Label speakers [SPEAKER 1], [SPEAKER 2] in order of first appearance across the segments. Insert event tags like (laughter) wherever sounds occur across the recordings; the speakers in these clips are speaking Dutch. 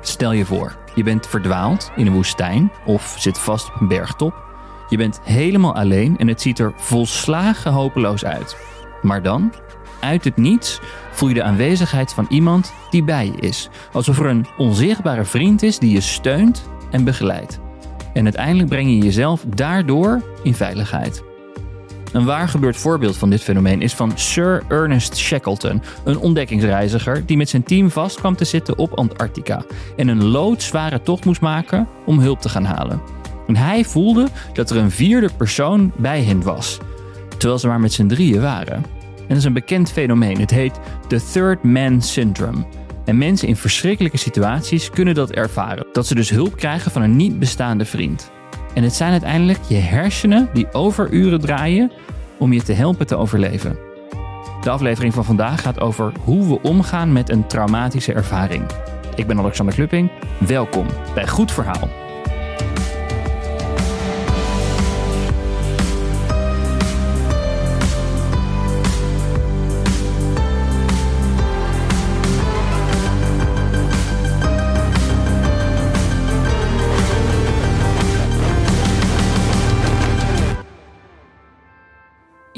[SPEAKER 1] Stel je voor, je bent verdwaald in een woestijn of zit vast op een bergtop. Je bent helemaal alleen en het ziet er volslagen hopeloos uit. Maar dan, uit het niets, voel je de aanwezigheid van iemand die bij je is. Alsof er een onzichtbare vriend is die je steunt en begeleidt. En uiteindelijk breng je jezelf daardoor in veiligheid. Een waar gebeurd voorbeeld van dit fenomeen is van Sir Ernest Shackleton, een ontdekkingsreiziger die met zijn team vast kwam te zitten op Antarctica en een loodzware tocht moest maken om hulp te gaan halen. En hij voelde dat er een vierde persoon bij hen was, terwijl ze maar met z'n drieën waren. En dat is een bekend fenomeen. Het heet de Third Man Syndrome. En mensen in verschrikkelijke situaties kunnen dat ervaren. Dat ze dus hulp krijgen van een niet bestaande vriend. En het zijn uiteindelijk je hersenen die overuren draaien om je te helpen te overleven. De aflevering van vandaag gaat over hoe we omgaan met een traumatische ervaring. Ik ben Alexander Klupping. Welkom bij Goed Verhaal.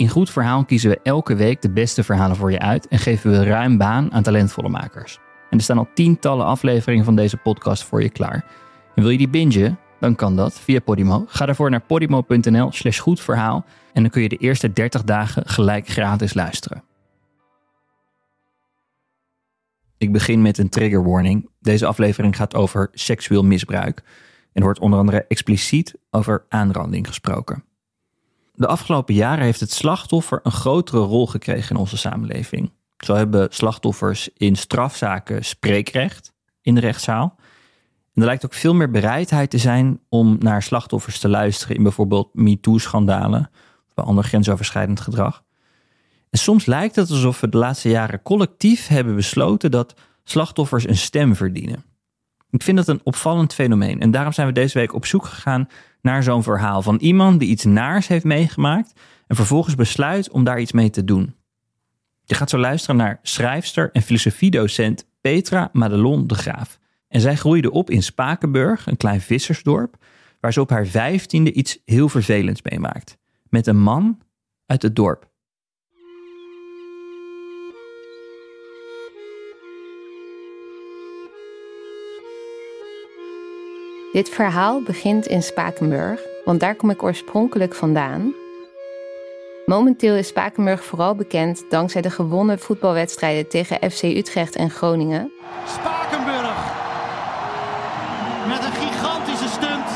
[SPEAKER 1] In Goed Verhaal kiezen we elke week de beste verhalen voor je uit en geven we ruim baan aan talentvolle makers. En er staan al tientallen afleveringen van deze podcast voor je klaar. En wil je die bingen? Dan kan dat via Podimo. Ga daarvoor naar podimo.nl slash goedverhaal en dan kun je de eerste 30 dagen gelijk gratis luisteren. Ik begin met een trigger warning. Deze aflevering gaat over seksueel misbruik en wordt onder andere expliciet over aanranding gesproken. De afgelopen jaren heeft het slachtoffer een grotere rol gekregen in onze samenleving. Zo hebben slachtoffers in strafzaken spreekrecht in de rechtszaal. En er lijkt ook veel meer bereidheid te zijn om naar slachtoffers te luisteren in bijvoorbeeld MeToo-schandalen of ander grensoverschrijdend gedrag. En soms lijkt het alsof we de laatste jaren collectief hebben besloten dat slachtoffers een stem verdienen. Ik vind dat een opvallend fenomeen en daarom zijn we deze week op zoek gegaan naar zo'n verhaal van iemand die iets naars heeft meegemaakt en vervolgens besluit om daar iets mee te doen. Je gaat zo luisteren naar schrijfster en filosofiedocent Petra Madelon de Graaf. En zij groeide op in Spakenburg, een klein vissersdorp, waar ze op haar vijftiende iets heel vervelends meemaakt. Met een man uit het dorp.
[SPEAKER 2] Dit verhaal begint in Spakenburg, want daar kom ik oorspronkelijk vandaan. Momenteel is Spakenburg vooral bekend dankzij de gewonnen voetbalwedstrijden tegen FC Utrecht en Groningen.
[SPEAKER 3] Spakenburg met een gigantische stunt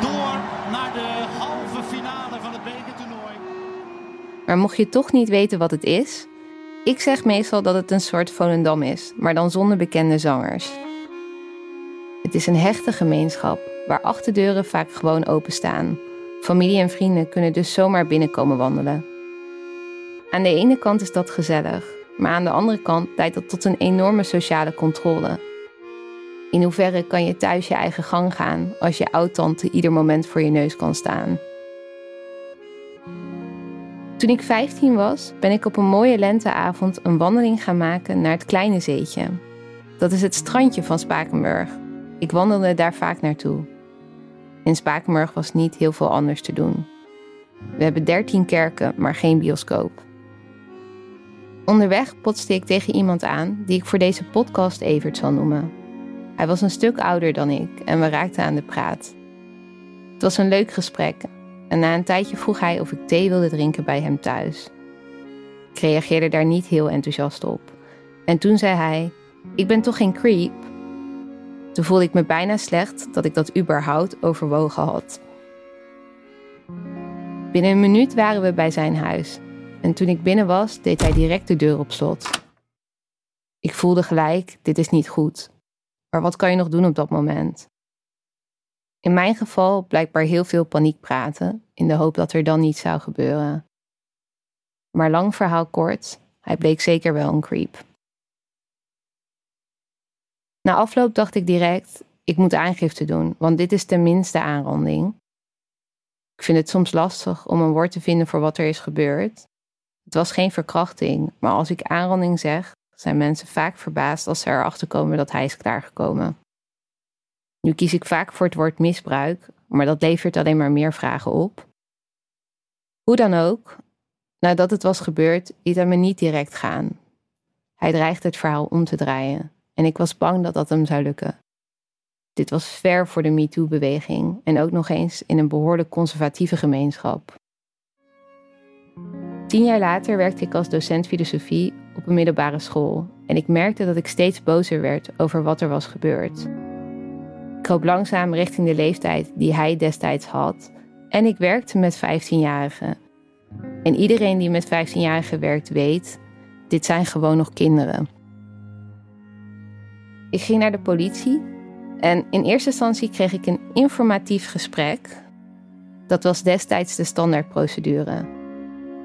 [SPEAKER 3] door naar de halve finale van het bekertoernooi.
[SPEAKER 2] Maar mocht je toch niet weten wat het is, ik zeg meestal dat het een soort Volendam is, maar dan zonder bekende zangers. Het is een hechte gemeenschap waar achterdeuren vaak gewoon openstaan. Familie en vrienden kunnen dus zomaar binnenkomen wandelen. Aan de ene kant is dat gezellig, maar aan de andere kant leidt dat tot een enorme sociale controle. In hoeverre kan je thuis je eigen gang gaan als je oud-tante ieder moment voor je neus kan staan? Toen ik 15 was, ben ik op een mooie lenteavond een wandeling gaan maken naar het Kleine Zeetje. Dat is het strandje van Spakenburg, ik wandelde daar vaak naartoe. In Spakenburg was niet heel veel anders te doen. We hebben dertien kerken, maar geen bioscoop. Onderweg potste ik tegen iemand aan die ik voor deze podcast Evert zal noemen. Hij was een stuk ouder dan ik en we raakten aan de praat. Het was een leuk gesprek en na een tijdje vroeg hij of ik thee wilde drinken bij hem thuis. Ik reageerde daar niet heel enthousiast op. En toen zei hij: Ik ben toch geen creep? Toen voelde ik me bijna slecht dat ik dat überhaupt overwogen had. Binnen een minuut waren we bij zijn huis. En toen ik binnen was, deed hij direct de deur op slot. Ik voelde gelijk, dit is niet goed. Maar wat kan je nog doen op dat moment? In mijn geval blijkbaar heel veel paniek praten, in de hoop dat er dan niets zou gebeuren. Maar lang verhaal kort, hij bleek zeker wel een creep. Na afloop dacht ik direct: ik moet aangifte doen, want dit is tenminste aanranding. Ik vind het soms lastig om een woord te vinden voor wat er is gebeurd. Het was geen verkrachting, maar als ik aanranding zeg, zijn mensen vaak verbaasd als ze erachter komen dat hij is klaargekomen. Nu kies ik vaak voor het woord misbruik, maar dat levert alleen maar meer vragen op. Hoe dan ook, nadat het was gebeurd, liet hij me niet direct gaan. Hij dreigde het verhaal om te draaien en ik was bang dat dat hem zou lukken. Dit was ver voor de MeToo-beweging en ook nog eens in een behoorlijk conservatieve gemeenschap. Tien jaar later werkte ik als docent filosofie op een middelbare school en ik merkte dat ik steeds bozer werd over wat er was gebeurd. Ik kroop langzaam richting de leeftijd die hij destijds had en ik werkte met 15-jarigen. En iedereen die met 15-jarigen werkt weet, dit zijn gewoon nog kinderen. Ik ging naar de politie en in eerste instantie kreeg ik een informatief gesprek. Dat was destijds de standaardprocedure.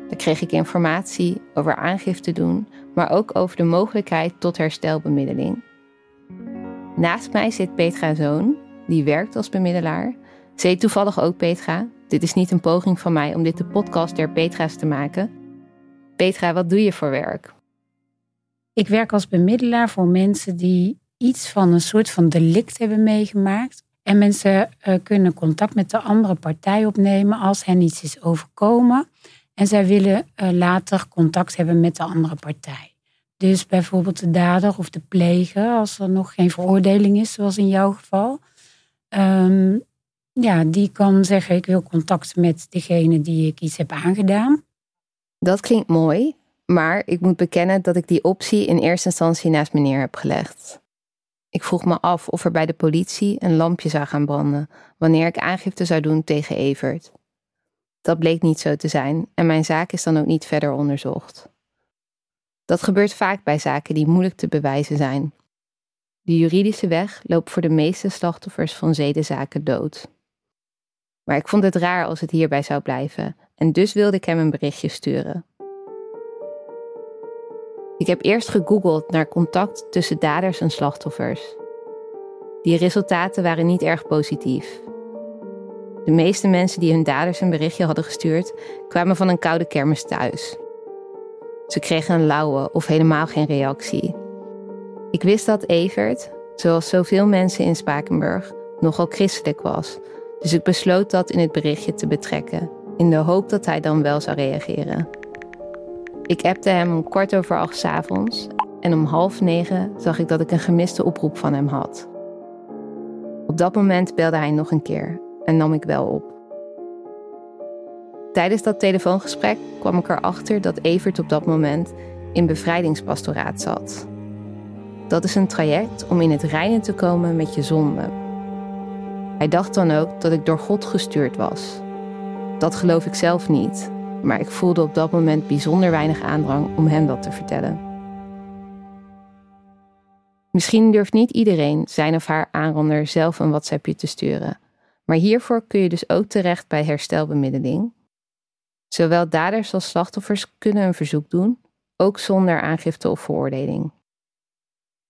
[SPEAKER 2] Daar kreeg ik informatie over aangifte doen, maar ook over de mogelijkheid tot herstelbemiddeling. Naast mij zit Petra Zoon, die werkt als bemiddelaar. Ze toevallig ook Petra. Dit is niet een poging van mij om dit de podcast der Petra's te maken. Petra, wat doe je voor werk?
[SPEAKER 4] Ik werk als bemiddelaar voor mensen die iets van een soort van delict hebben meegemaakt. En mensen uh, kunnen contact met de andere partij opnemen als hen iets is overkomen. En zij willen uh, later contact hebben met de andere partij. Dus bijvoorbeeld de dader of de pleger, als er nog geen veroordeling is, zoals in jouw geval. Um, ja, die kan zeggen: Ik wil contact met degene die ik iets heb aangedaan.
[SPEAKER 2] Dat klinkt mooi, maar ik moet bekennen dat ik die optie in eerste instantie naast meneer heb gelegd. Ik vroeg me af of er bij de politie een lampje zou gaan branden wanneer ik aangifte zou doen tegen Evert. Dat bleek niet zo te zijn en mijn zaak is dan ook niet verder onderzocht. Dat gebeurt vaak bij zaken die moeilijk te bewijzen zijn. De juridische weg loopt voor de meeste slachtoffers van zedenzaken dood. Maar ik vond het raar als het hierbij zou blijven en dus wilde ik hem een berichtje sturen. Ik heb eerst gegoogeld naar contact tussen daders en slachtoffers. Die resultaten waren niet erg positief. De meeste mensen die hun daders een berichtje hadden gestuurd, kwamen van een koude kermis thuis. Ze kregen een lauwe of helemaal geen reactie. Ik wist dat Evert, zoals zoveel mensen in Spakenburg, nogal christelijk was, dus ik besloot dat in het berichtje te betrekken, in de hoop dat hij dan wel zou reageren. Ik appte hem om kwart over acht s avonds en om half negen zag ik dat ik een gemiste oproep van hem had. Op dat moment belde hij nog een keer en nam ik wel op. Tijdens dat telefoongesprek kwam ik erachter dat Evert op dat moment in bevrijdingspastoraat zat. Dat is een traject om in het reinen te komen met je zonde. Hij dacht dan ook dat ik door God gestuurd was. Dat geloof ik zelf niet, maar ik voelde op dat moment bijzonder weinig aandrang om hem dat te vertellen. Misschien durft niet iedereen zijn of haar aanrander zelf een WhatsAppje te sturen, maar hiervoor kun je dus ook terecht bij herstelbemiddeling. Zowel daders als slachtoffers kunnen een verzoek doen, ook zonder aangifte of veroordeling.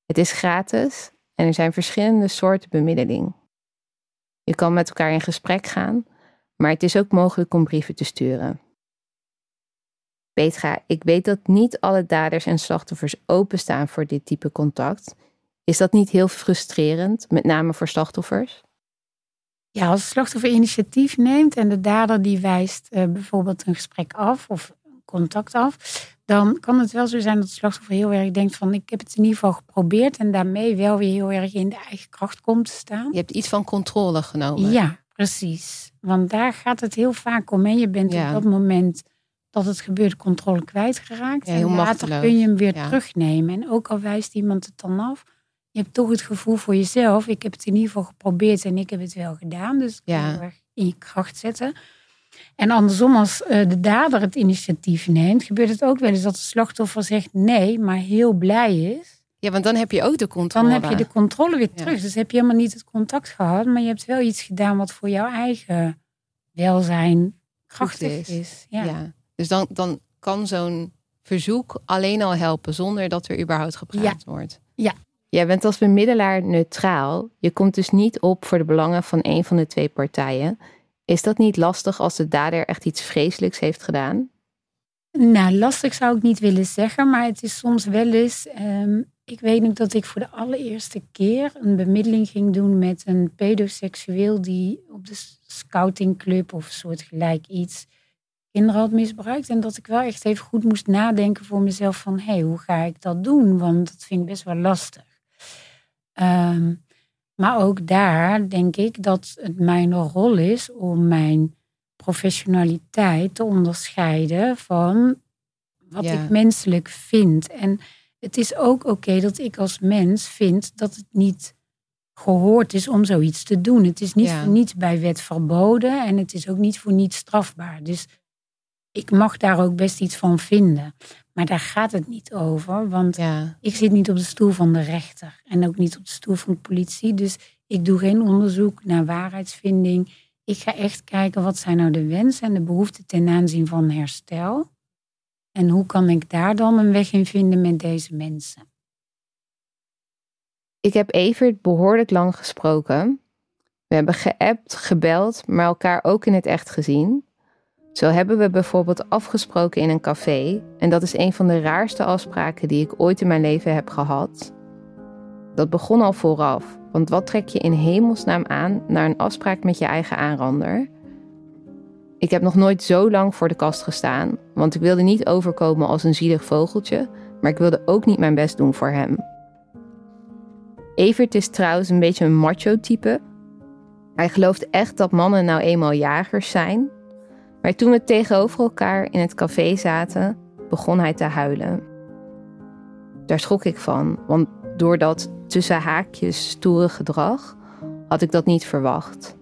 [SPEAKER 2] Het is gratis en er zijn verschillende soorten bemiddeling. Je kan met elkaar in gesprek gaan, maar het is ook mogelijk om brieven te sturen. Petra, ik weet dat niet alle daders en slachtoffers openstaan voor dit type contact. Is dat niet heel frustrerend, met name voor slachtoffers?
[SPEAKER 4] Ja, als het slachtoffer initiatief neemt en de dader die wijst uh, bijvoorbeeld een gesprek af of contact af, dan kan het wel zo zijn dat het slachtoffer heel erg denkt van ik heb het in ieder geval geprobeerd en daarmee wel weer heel erg in de eigen kracht komt te staan.
[SPEAKER 2] Je hebt iets van controle genomen.
[SPEAKER 4] Ja, precies. Want daar gaat het heel vaak om. En je bent op dat moment dat het gebeurt controle kwijtgeraakt. Ja, en later kun je hem weer terugnemen. En ook al wijst iemand het dan af, je hebt toch het gevoel voor jezelf. Ik heb het in ieder geval geprobeerd en ik heb het wel gedaan. Dus ja. heel erg in je kracht zetten. En andersom, als eh, de dader het initiatief neemt, gebeurt het ook wel eens dat de slachtoffer zegt nee, maar heel blij is.
[SPEAKER 2] Ja, want dan heb je ook de controle.
[SPEAKER 4] Dan heb je de controle weer terug. Dus heb je helemaal niet het contact gehad, maar je hebt wel iets gedaan wat voor jouw eigen welzijn krachtig is.
[SPEAKER 2] Ja. Dus dan, dan kan zo'n verzoek alleen al helpen zonder dat er überhaupt gepraat wordt.
[SPEAKER 4] Ja.
[SPEAKER 2] Jij bent als bemiddelaar neutraal. Je komt dus niet op voor de belangen van een van de twee partijen. Is dat niet lastig als de dader echt iets vreselijks heeft gedaan?
[SPEAKER 4] Nou, lastig zou ik niet willen zeggen, maar het is soms wel eens. ehm, ik weet nog dat ik voor de allereerste keer een bemiddeling ging doen met een pedoseksueel die op de scoutingclub of soort gelijk iets kinderen had misbruikt. En dat ik wel echt even goed moest nadenken voor mezelf van, hé, hey, hoe ga ik dat doen? Want dat vind ik best wel lastig. Ehm, maar ook daar denk ik dat het mijn rol is om mijn professionaliteit te onderscheiden van wat
[SPEAKER 2] Ja.
[SPEAKER 4] ik menselijk vind. En het is ook oké dat ik als mens vind dat het niet gehoord is om zoiets te doen. Het is niet
[SPEAKER 2] Ja.
[SPEAKER 4] voor niets bij wet verboden en het is ook niet voor niets strafbaar. Dus ik mag daar ook best iets van vinden. Maar daar gaat het niet over, want
[SPEAKER 2] Ja,
[SPEAKER 4] ik zit niet op de stoel van de rechter en ook niet op de stoel van de politie. Dus ik doe geen onderzoek naar waarheidsvinding. Ik ga echt kijken wat zijn nou de wensen en de behoeften ten aanzien van herstel. En hoe kan ik daar dan een weg in vinden met deze mensen?
[SPEAKER 2] ik heb Evert behoorlijk lang gesproken. We hebben geappt, gebeld, maar elkaar ook in het echt gezien. Zo hebben we bijvoorbeeld afgesproken in een café. En dat is een van de raarste afspraken die ik ooit in mijn leven heb gehad. Dat begon al vooraf. Want wat trek je in hemelsnaam aan naar een afspraak met je eigen aanrander? Ik heb nog nooit zo lang voor de kast gestaan, want ik wilde niet overkomen als een zielig vogeltje, maar ik wilde ook niet mijn best doen voor hem. Evert is trouwens een beetje een macho-type. Hij gelooft echt dat mannen nou eenmaal jagers zijn. Maar toen we tegenover elkaar in het café zaten, begon hij te huilen. Daar schrok ik van, want door dat tussen haakjes stoere gedrag had ik dat niet verwacht.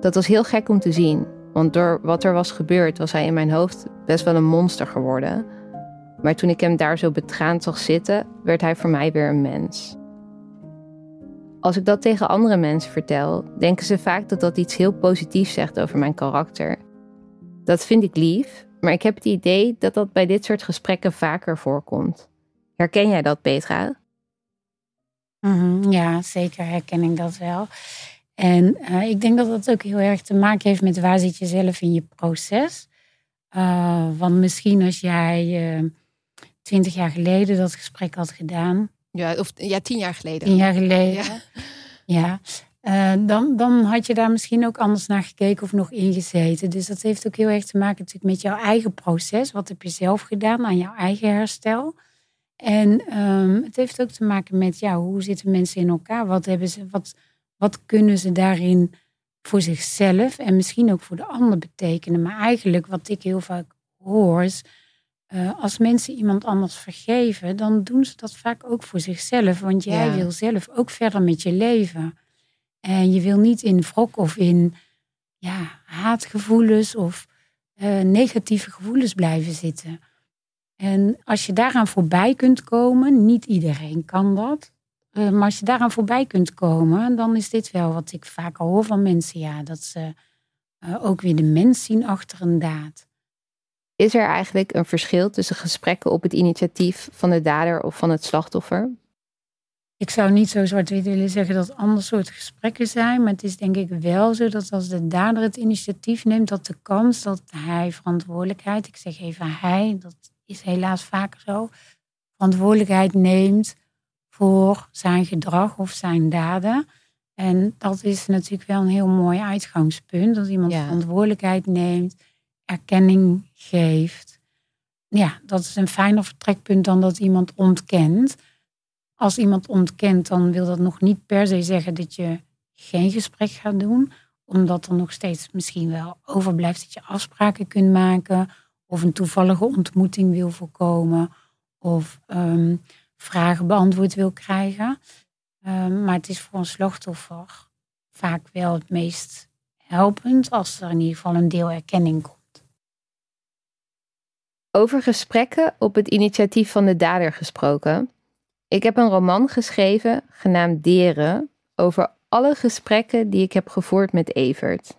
[SPEAKER 2] Dat was heel gek om te zien, want door wat er was gebeurd was hij in mijn hoofd best wel een monster geworden. Maar toen ik hem daar zo betraand zag zitten, werd hij voor mij weer een mens. Als ik dat tegen andere mensen vertel, denken ze vaak dat dat iets heel positiefs zegt over mijn karakter. Dat vind ik lief, maar ik heb het idee dat dat bij dit soort gesprekken vaker voorkomt. Herken jij dat, Petra?
[SPEAKER 4] Mhm, Ja, zeker herken ik dat wel. En eh, ik denk dat dat ook heel erg te maken heeft met waar zit je zelf in je proces. Eh, want misschien als jij eh, twintig jaar geleden dat gesprek had gedaan,
[SPEAKER 5] Ja, of ja, tien jaar geleden.
[SPEAKER 4] tien jaar geleden,
[SPEAKER 5] Ja.
[SPEAKER 4] ja, eh, dan, dan had je daar misschien ook anders naar gekeken of nog ingezeten. Dus dat heeft ook heel erg te maken natuurlijk met jouw eigen proces. Wat heb je zelf gedaan aan jouw eigen herstel? En ehm, het heeft ook te maken met ja, hoe zitten mensen in elkaar? Wat, hebben ze, wat, wat kunnen ze daarin voor zichzelf en misschien ook voor de ander betekenen? Maar eigenlijk wat ik heel vaak hoor is, eh, als mensen iemand anders vergeven, dan doen ze dat vaak ook voor zichzelf. Want jij
[SPEAKER 2] Ja.
[SPEAKER 4] wil zelf ook verder met je leven. En je wil niet in wrok of in ja, haatgevoelens of eh, negatieve gevoelens blijven zitten. En als je daaraan voorbij kunt komen, niet iedereen kan dat. eh, maar als je daaraan voorbij kunt komen, dan is dit wel wat ik vaak hoor van mensen. Ja, dat ze eh, ook weer de mens zien achter een daad.
[SPEAKER 2] Is er eigenlijk een verschil tussen gesprekken op het initiatief van de dader of van het slachtoffer?
[SPEAKER 4] Ik zou niet zo zwart-wit willen zeggen dat het ander soort gesprekken zijn. Maar het is denk ik wel zo dat als de dader het initiatief neemt, dat de kans dat hij verantwoordelijkheid, ik zeg even hij, dat is helaas vaker zo, verantwoordelijkheid neemt voor zijn gedrag of zijn daden. En dat is natuurlijk wel een heel mooi uitgangspunt. Dat iemand
[SPEAKER 2] Ja.
[SPEAKER 4] verantwoordelijkheid neemt, erkenning geeft. Ja, dat is een fijner vertrekpunt dan dat iemand ontkent als iemand ontkent, dan wil dat nog niet per se zeggen dat je geen gesprek gaat doen. Omdat er nog steeds misschien wel overblijft dat je afspraken kunt maken. Of een toevallige ontmoeting wil voorkomen. Of ehm, vragen beantwoord wil krijgen. Ehm, maar het is voor een slachtoffer vaak wel het meest helpend als er in ieder geval een deel erkenning komt.
[SPEAKER 2] Over gesprekken op het initiatief van de dader gesproken. Ik heb een roman geschreven genaamd Deren over alle gesprekken die ik heb gevoerd met Evert.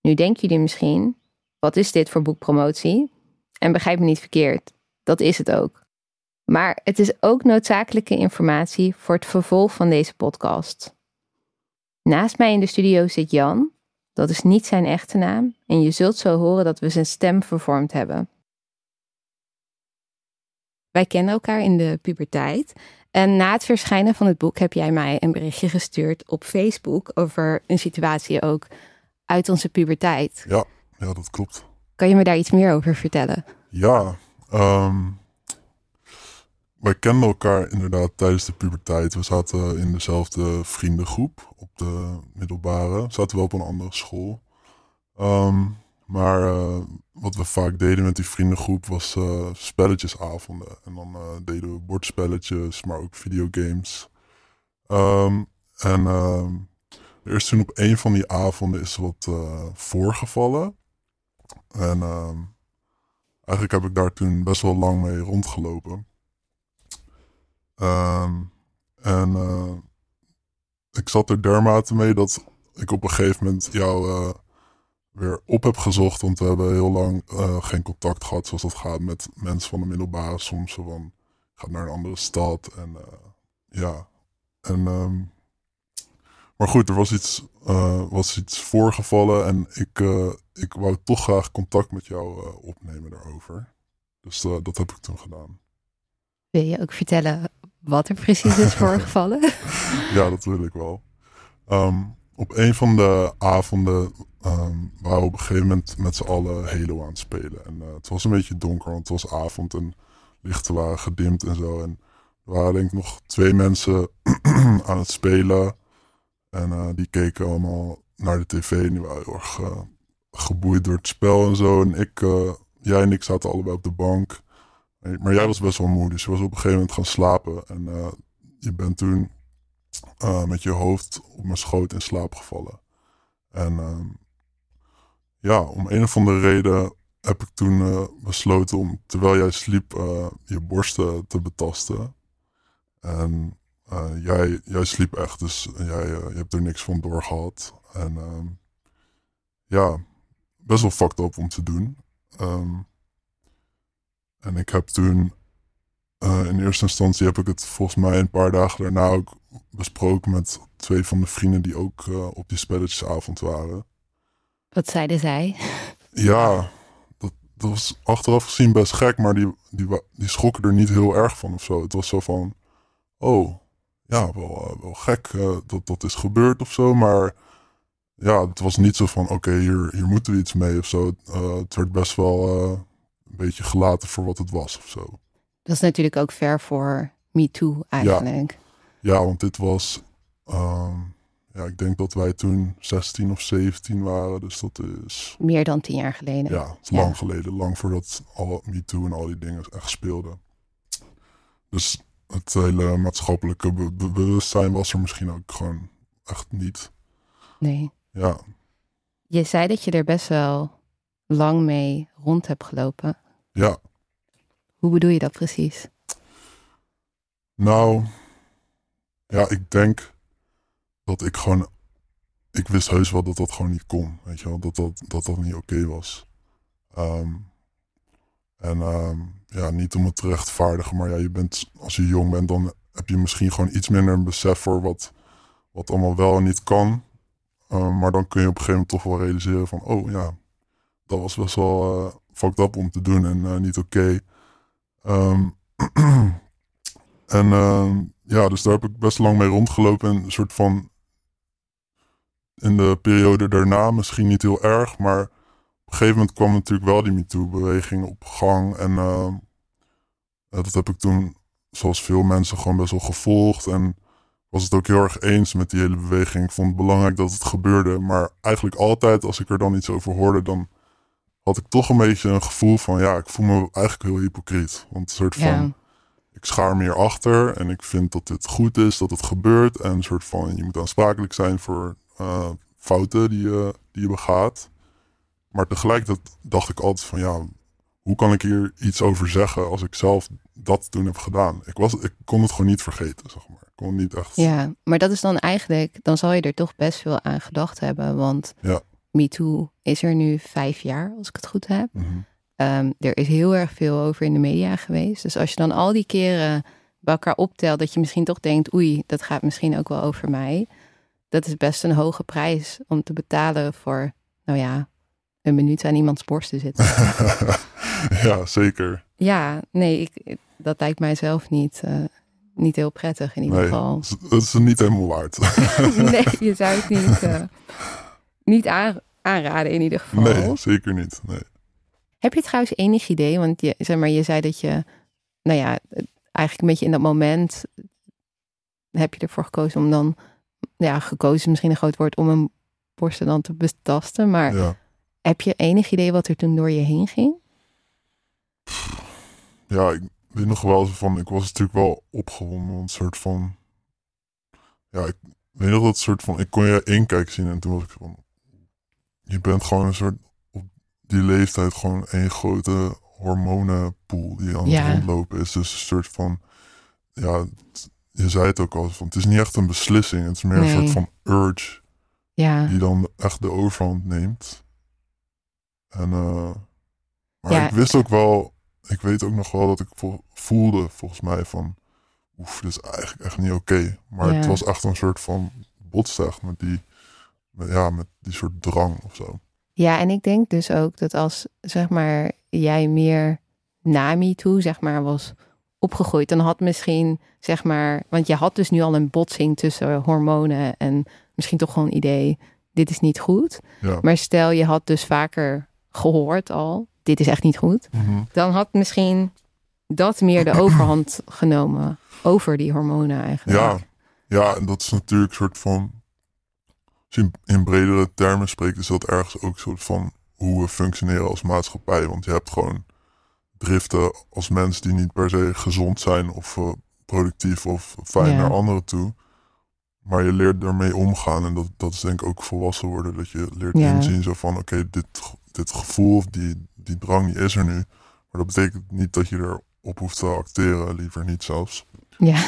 [SPEAKER 2] Nu denken jullie misschien, wat is dit voor boekpromotie? En begrijp me niet verkeerd, dat is het ook. Maar het is ook noodzakelijke informatie voor het vervolg van deze podcast. Naast mij in de studio zit Jan, dat is niet zijn echte naam, en je zult zo horen dat we zijn stem vervormd hebben. Wij kennen elkaar in de puberteit. En na het verschijnen van het boek heb jij mij een berichtje gestuurd op Facebook over een situatie ook uit onze puberteit.
[SPEAKER 6] Ja, ja, dat klopt.
[SPEAKER 2] Kan je me daar iets meer over vertellen?
[SPEAKER 6] Ja, ehm, wij kenden elkaar inderdaad tijdens de puberteit. We zaten in dezelfde vriendengroep op de middelbare. Zaten wel op een andere school. Ehm, maar eh, wat we vaak deden met die vriendengroep was eh, spelletjesavonden. En dan eh, deden we bordspelletjes, maar ook videogames. Ehm, en ehm, er is toen op een van die avonden is wat voorgevallen. En eigenlijk heb ik daar toen best wel lang mee rondgelopen. en ik zat er dermate mee dat ik op een gegeven moment jou weer op heb gezocht. Want we hebben heel lang uh, geen contact gehad zoals dat gaat met mensen van de middelbare. Soms van gaat naar een andere stad. En uh, ja. En, um, maar goed, er was iets, uh, was iets voorgevallen. En ik, ik wou toch graag contact met jou opnemen daarover. Dus dat heb ik toen gedaan.
[SPEAKER 2] Wil je ook vertellen wat er precies is (laughs) voorgevallen?
[SPEAKER 6] ja, dat wil ik wel. Um, op een van de avonden um, waren we op een gegeven moment met z'n allen Halo aan het spelen. En uh, het was een beetje donker, want het was avond en lichten waren gedimd en zo. En er waren denk ik nog twee mensen (clears throat) aan het spelen. En uh, die keken allemaal naar de tv en die waren heel erg uh, geboeid door het spel en zo. En ik, jij en ik zaten allebei op de bank. Maar jij was best wel moe, dus je was op een gegeven moment gaan slapen. En je bent toen uh, met je hoofd op mijn schoot in slaap gevallen. En uh, ja, om een of andere reden heb ik toen uh, besloten om, terwijl jij sliep, uh, je borsten te betasten. En jij, jij sliep echt, dus jij je hebt er niks van doorgehad. En ehm, ja, best wel fucked up om te doen. Um, en ik heb toen in eerste instantie heb ik het volgens mij een paar dagen daarna ook besproken met twee van de vrienden die ook uh, op die spelletjesavond waren.
[SPEAKER 2] Wat zeiden zij?
[SPEAKER 6] Ja, dat, dat, was achteraf gezien best gek, maar die, die, die schrokken er niet heel erg van of zo. Het was zo van, oh, ja, wel, uh, wel gek uh, dat dat is gebeurd of zo, maar ja, het was niet zo van, oké, hier, hier moeten we iets mee of zo. het werd best wel een beetje gelaten voor wat het was of zo.
[SPEAKER 2] Dat is natuurlijk ook ver voor Me Too eigenlijk.
[SPEAKER 6] Ja. Ja, want dit was. Ehm, ja, ik denk dat wij toen 16 of 17 waren. Dus dat is.
[SPEAKER 2] Meer dan tien jaar geleden.
[SPEAKER 6] Ja, lang geleden. Lang voordat al MeToo en al die dingen echt speelden. Dus het hele maatschappelijke bewustzijn was er misschien ook gewoon echt niet.
[SPEAKER 2] Nee.
[SPEAKER 6] Ja.
[SPEAKER 2] Je zei dat je er best wel lang mee rond hebt gelopen.
[SPEAKER 6] Ja.
[SPEAKER 2] Hoe bedoel je dat precies?
[SPEAKER 6] Nou, ja, ik denk dat ik gewoon. Ik wist heus wel dat dat gewoon niet kon. Weet je wel, dat dat, dat, dat niet oké was. Um, en um, ja, niet om het te rechtvaardigen, maar ja, je bent, als je jong bent, dan heb je misschien gewoon iets minder een besef voor wat, wat allemaal wel en niet kan. Um, maar dan kun je op een gegeven moment toch wel realiseren van, oh ja, dat was best wel uh, fucked up om te doen en uh, niet oké. (clears throat) en ja, dus daar heb ik best lang mee rondgelopen. En een soort van. In de periode daarna misschien niet heel erg, maar op een gegeven moment kwam natuurlijk wel die MeToo-beweging op gang. En uh, dat heb ik toen, zoals veel mensen, gewoon best wel gevolgd. En was het ook heel erg eens met die hele beweging. Ik vond het belangrijk dat het gebeurde. Maar eigenlijk altijd, als ik er dan iets over hoorde, dan had ik toch een beetje een gevoel van, ja, ik voel me eigenlijk heel hypocriet. Want een soort van ik schaar meer achter en ik vind dat dit goed is dat het gebeurt. En een soort van, je moet aansprakelijk zijn voor uh, fouten die je, die je begaat. Maar tegelijkertijd dacht ik altijd van, ja, hoe kan ik hier iets over zeggen als ik zelf dat toen heb gedaan? Ik, was, ik kon het gewoon niet vergeten, zeg maar. Ik kon niet echt...
[SPEAKER 2] Ja, maar dat is dan eigenlijk, dan zal je er toch best veel aan gedacht hebben. Want
[SPEAKER 6] ja.
[SPEAKER 2] MeToo is er nu vijf jaar, als ik het goed heb.
[SPEAKER 6] Mm
[SPEAKER 2] Ehm, er is heel erg veel over in de media geweest. Dus als je dan al die keren bij elkaar optelt, dat je misschien toch denkt, oei, dat gaat misschien ook wel over mij. Dat is best een hoge prijs om te betalen voor, nou ja, een minuut aan iemands borst te zitten. (laughs)
[SPEAKER 6] ja, zeker.
[SPEAKER 2] Ja, nee, ik, dat lijkt mij zelf niet, eh, niet heel prettig in ieder
[SPEAKER 6] Nee,
[SPEAKER 2] geval.
[SPEAKER 6] dat is- niet helemaal waard. (laughs)
[SPEAKER 2] nee, (laughs) je zou het niet, eh, niet aan- aanraden in ieder geval.
[SPEAKER 6] nee, zeker niet. Nee.
[SPEAKER 2] Heb je trouwens enig idee, want je, zeg maar, je zei dat je, nou ja, eigenlijk een beetje in dat moment heb je ervoor gekozen om dan, ja, gekozen is misschien een groot woord, om een borsten dan te betasten. Maar
[SPEAKER 6] Ja.
[SPEAKER 2] heb je enig idee wat er toen door je heen ging?
[SPEAKER 6] ja, ik weet nog wel zo van, ik was natuurlijk wel opgewonden, een soort van, ja, ik weet nog dat soort van, ik kon je inkijk zien en toen was ik van, je bent gewoon een soort, op die leeftijd gewoon één grote hormonenpool die aan het
[SPEAKER 2] Ja.
[SPEAKER 6] rondlopen is. Dus een soort van, ja, je zei het ook al, van, het is niet echt een beslissing, het is meer een soort van urge
[SPEAKER 2] Ja,
[SPEAKER 6] die dan echt de overhand neemt. En, eh, maar
[SPEAKER 2] Ja.
[SPEAKER 6] ik wist ook wel, ik weet ook nog wel dat ik vo- voelde volgens mij van, oef, dit is eigenlijk echt niet oké. Maar het was echt een soort van echt met die, met, ja, met die soort drang of zo.
[SPEAKER 2] ja, en ik denk dus ook dat als, zeg maar, jij meer na MeToo, zeg maar, was opgegroeid, dan had misschien, zeg maar, want je had dus nu al een botsing tussen hormonen en misschien toch gewoon een idee, dit is niet goed.
[SPEAKER 6] Ja.
[SPEAKER 2] Maar stel je had dus vaker gehoord al, dit is echt niet goed,
[SPEAKER 6] Mhm.
[SPEAKER 2] dan had misschien dat meer de overhand genomen over die hormonen eigenlijk.
[SPEAKER 6] Ja, ja, en dat is natuurlijk een soort van, in, in bredere termen spreekt, is dat ergens ook een soort van hoe we functioneren als maatschappij. Want je hebt gewoon driften als mens die niet per se gezond zijn of eh, productief of fijn
[SPEAKER 2] Ja.
[SPEAKER 6] naar anderen toe. Maar je leert ermee omgaan en dat, dat is denk ik ook volwassen worden. Dat je leert
[SPEAKER 2] Ja.
[SPEAKER 6] inzien zo van, oké, dit, dit gevoel of die, die drang die is er nu. Maar dat betekent niet dat je erop hoeft te acteren, liever niet zelfs.
[SPEAKER 2] Ja,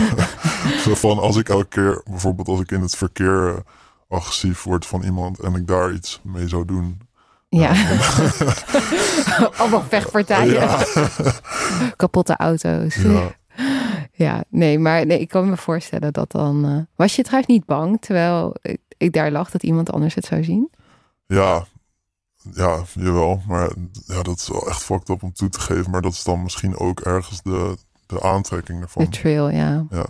[SPEAKER 2] (laughs)
[SPEAKER 6] Zo van als ik elke keer, bijvoorbeeld als ik in het verkeer eh, agressief word van iemand en ik daar iets mee zou doen.
[SPEAKER 2] ja. (laughs) (laughs) Allemaal vechtpartijen,
[SPEAKER 6] Ja, (laughs)
[SPEAKER 2] kapotte auto's.
[SPEAKER 6] ja.
[SPEAKER 2] Ja, nee, maar nee, ik kan me voorstellen dat dan... eh, was je trouwens niet bang, terwijl ik, ik daar lag, dat iemand anders het zou zien?
[SPEAKER 6] ja, ja, jawel. Maar ja, dat is wel echt fucked up om toe te geven. Maar dat is dan misschien ook ergens de, de aantrekking
[SPEAKER 2] De
[SPEAKER 6] ervan.
[SPEAKER 2] trail, ja.
[SPEAKER 6] Ja.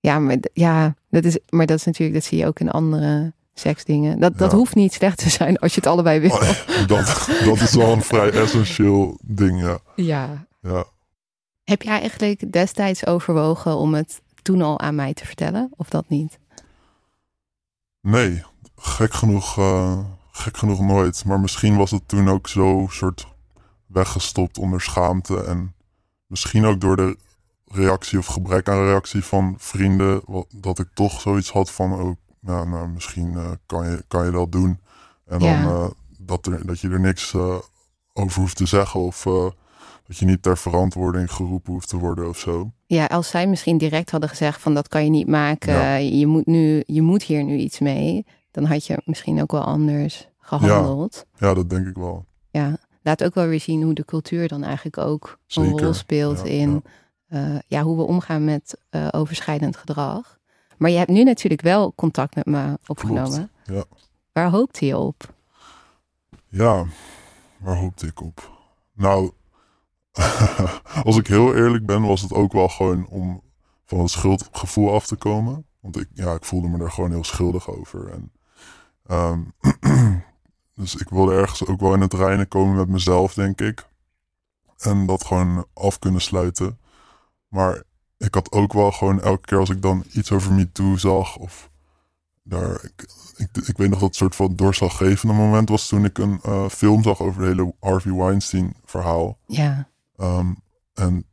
[SPEAKER 2] Ja, maar, ja dat, is, maar dat is natuurlijk, dat zie je ook in andere seksdingen. Dat, dat
[SPEAKER 6] Ja.
[SPEAKER 2] hoeft niet slecht te zijn als je het allebei wil.
[SPEAKER 6] Oh, (laughs) dat, dat is wel een vrij essentieel ding, ja.
[SPEAKER 2] Ja.
[SPEAKER 6] ja.
[SPEAKER 2] Heb jij eigenlijk destijds overwogen om het toen al aan mij te vertellen? Of dat niet?
[SPEAKER 6] Nee, gek genoeg, eh, gek genoeg nooit. Maar misschien was het toen ook zo soort weggestopt onder schaamte. En misschien ook door de reactie of gebrek aan reactie van vrienden. wat- Dat ik toch zoiets had van, oh, nou, nou misschien eh, kan, je, kan je dat doen. En dan
[SPEAKER 2] Ja.
[SPEAKER 6] eh, dat, er, dat je er niks eh, over hoeft te zeggen. Of dat je niet ter verantwoording geroepen hoeft te worden of zo.
[SPEAKER 2] Ja, als zij misschien direct hadden gezegd van dat kan je niet maken.
[SPEAKER 6] Ja.
[SPEAKER 2] Je, moet nu, je moet hier nu iets mee. Dan had je misschien ook wel anders gehandeld.
[SPEAKER 6] Ja, dat denk ik wel.
[SPEAKER 2] Ja. Laat ook wel weer zien hoe de cultuur dan eigenlijk ook een rol speelt in eh, ja, hoe we omgaan met eh, overschrijdend gedrag. Maar je hebt nu natuurlijk wel contact met me opgenomen.
[SPEAKER 6] ja.
[SPEAKER 2] Waar hoopte je op?
[SPEAKER 6] Ja, waar hoopte ik op? Nou, (laughs) als ik heel eerlijk ben, was het ook wel gewoon om van het schuldgevoel af te komen. Want ik, ja, ik voelde me er gewoon heel schuldig over. En, ehm, (clears throat) dus ik wilde ergens ook wel in het reinen komen met mezelf, denk ik. En dat gewoon af kunnen sluiten. Maar ik had ook wel gewoon elke keer als ik dan iets over MeToo zag of daar, ik, ik, ik weet nog dat het soort van doorslaggevende moment was toen ik een eh, film zag over het hele Harvey Weinstein verhaal.
[SPEAKER 2] Ja,
[SPEAKER 6] Ehm, en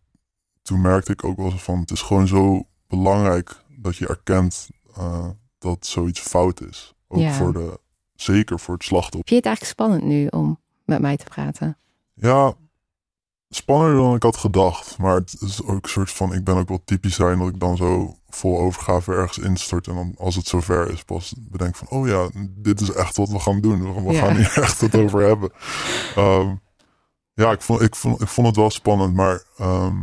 [SPEAKER 6] toen merkte ik ook wel zo van, het is gewoon zo belangrijk dat je erkent eh, dat zoiets fout is. Ook
[SPEAKER 2] Ja.
[SPEAKER 6] voor de, zeker voor het slachtoffer.
[SPEAKER 2] vind je het eigenlijk spannend nu om met mij te praten?
[SPEAKER 6] Ja, spannender dan ik had gedacht. Maar het is ook een soort van, ik ben ook wel typisch zijn dat ik dan zo vol overgave ergens instort. En dan als het zover is, pas bedenk van, oh ja, dit is echt wat we gaan doen. We,
[SPEAKER 2] Ja.
[SPEAKER 6] gaan hier (laughs) echt het over hebben. Ehm, ja, ik vond, ik, vond, ik vond het wel spannend, maar ehm,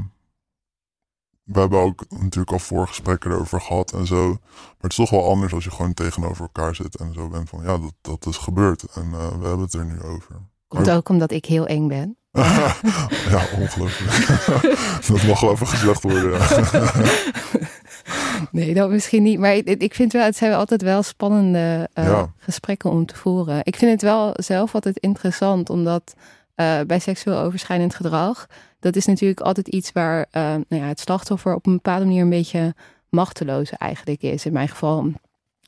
[SPEAKER 6] we hebben ook natuurlijk al voorgesprekken erover gehad en zo. Maar het is toch wel anders als je gewoon tegenover elkaar zit en zo bent van, ja, dat, dat is gebeurd. En eh, we hebben het er nu over.
[SPEAKER 2] Komt
[SPEAKER 6] Maar-
[SPEAKER 2] ook omdat ik heel eng ben. (laughs)
[SPEAKER 6] ja, ongelooflijk. (laughs) dat mag wel even gezegd worden.
[SPEAKER 2] Nee, dat misschien niet. Maar ik, ik vind wel, het zijn altijd wel spannende uh,
[SPEAKER 6] Ja. gesprekken
[SPEAKER 2] om te voeren. Ik vind het wel zelf altijd interessant, omdat uh, bij seksueel overschrijdend gedrag, dat is natuurlijk altijd iets waar uh, nou ja, het slachtoffer op een bepaalde manier een beetje machteloos eigenlijk is. In mijn geval,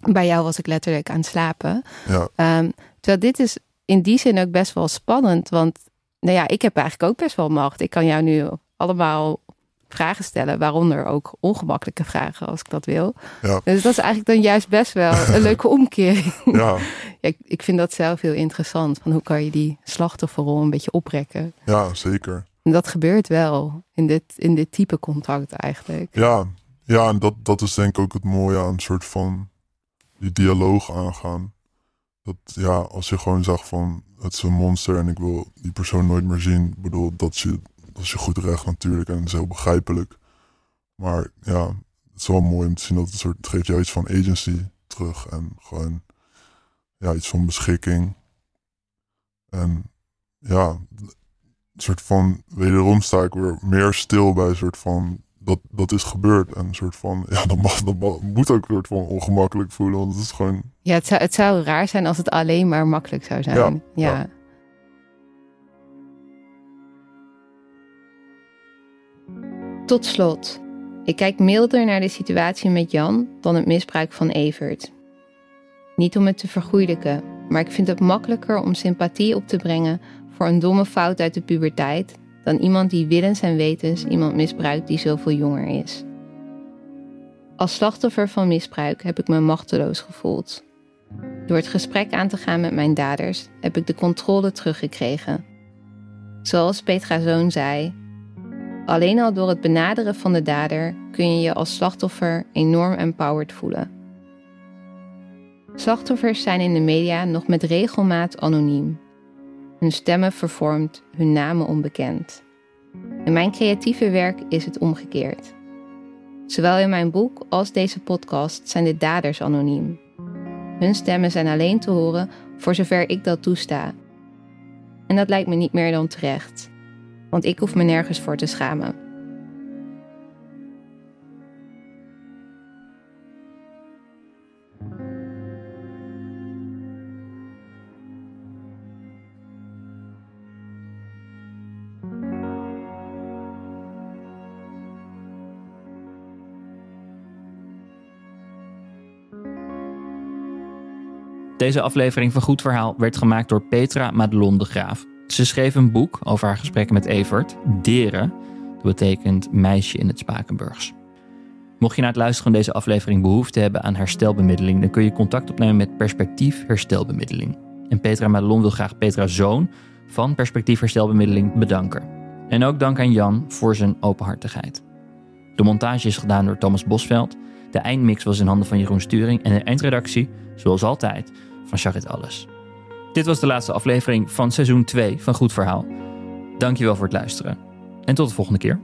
[SPEAKER 2] bij jou was ik letterlijk aan het slapen.
[SPEAKER 6] Ja.
[SPEAKER 2] Um, terwijl dit is in die zin ook best wel spannend, want nou ja, ik heb eigenlijk ook best wel macht. Ik kan jou nu allemaal vragen stellen, waaronder ook ongemakkelijke vragen als ik dat wil.
[SPEAKER 6] Ja.
[SPEAKER 2] Dus dat is eigenlijk dan juist best wel (laughs) een leuke omkering.
[SPEAKER 6] Ja. (laughs)
[SPEAKER 2] ja ik, ik, vind dat zelf heel interessant. Van hoe kan je die slachtofferrol een beetje oprekken?
[SPEAKER 6] Ja, zeker.
[SPEAKER 2] En dat gebeurt wel in dit, in dit type contact eigenlijk.
[SPEAKER 6] Ja, ja en dat, dat is denk ik ook het mooie aan een soort van die dialoog aangaan. Dat ja, als je gewoon zegt van het is een monster en ik wil die persoon nooit meer zien. Ik bedoel, dat je, dat je goed recht natuurlijk en het is heel begrijpelijk. Maar ja, het is wel mooi om te zien dat het, soort, geeft jou iets van agency terug. En gewoon ja, iets van beschikking. En ja, een soort van, wederom sta ik weer meer stil bij een soort van, dat, dat is gebeurd. En een soort van, ja, dat, mag, dat mag, moet ook een soort van ongemakkelijk voelen. Want het is gewoon...
[SPEAKER 2] Ja, het zou, het zou raar zijn als het alleen maar makkelijk zou zijn. Ja. ja. ja. Tot slot. Ik kijk milder naar de situatie met Jan dan het misbruik van Evert. Niet om het te vergoeilijken, maar ik vind het makkelijker om sympathie op te brengen voor een domme fout uit de puberteit dan iemand die willens en wetens iemand misbruikt die zoveel jonger is. Als slachtoffer van misbruik heb ik me machteloos gevoeld. Door het gesprek aan te gaan met mijn daders heb ik de controle teruggekregen. Zoals Petra Zoon zei, alleen al door het benaderen van de dader kun je je als slachtoffer enorm empowered voelen. Slachtoffers zijn in de media nog met regelmaat anoniem. Hun stemmen vervormd, hun namen onbekend. In mijn creatieve werk is het omgekeerd. Zowel in mijn boek als deze podcast zijn de daders anoniem. Hun stemmen zijn alleen te horen voor zover ik dat toesta. En dat lijkt me niet meer dan terecht, want ik hoef me nergens voor te schamen.
[SPEAKER 1] Deze aflevering van Goed Verhaal werd gemaakt door Petra Madelon de Graaf. Ze schreef een boek over haar gesprekken met Evert, Deren. Dat betekent meisje in het Spakenburgs. Mocht je na het luisteren van deze aflevering behoefte hebben aan herstelbemiddeling, dan kun je contact opnemen met Perspectief Herstelbemiddeling. En Petra Madelon wil graag Petra Zoon van Perspectief Herstelbemiddeling bedanken. En ook dank aan Jan voor zijn openhartigheid. De montage is gedaan door Thomas Bosveld. De eindmix was in handen van Jeroen Sturing en de eindredactie, zoals altijd, van Charit Alles. Dit was de laatste aflevering van seizoen 2 van Goed Verhaal. Dankjewel voor het luisteren en tot de volgende keer.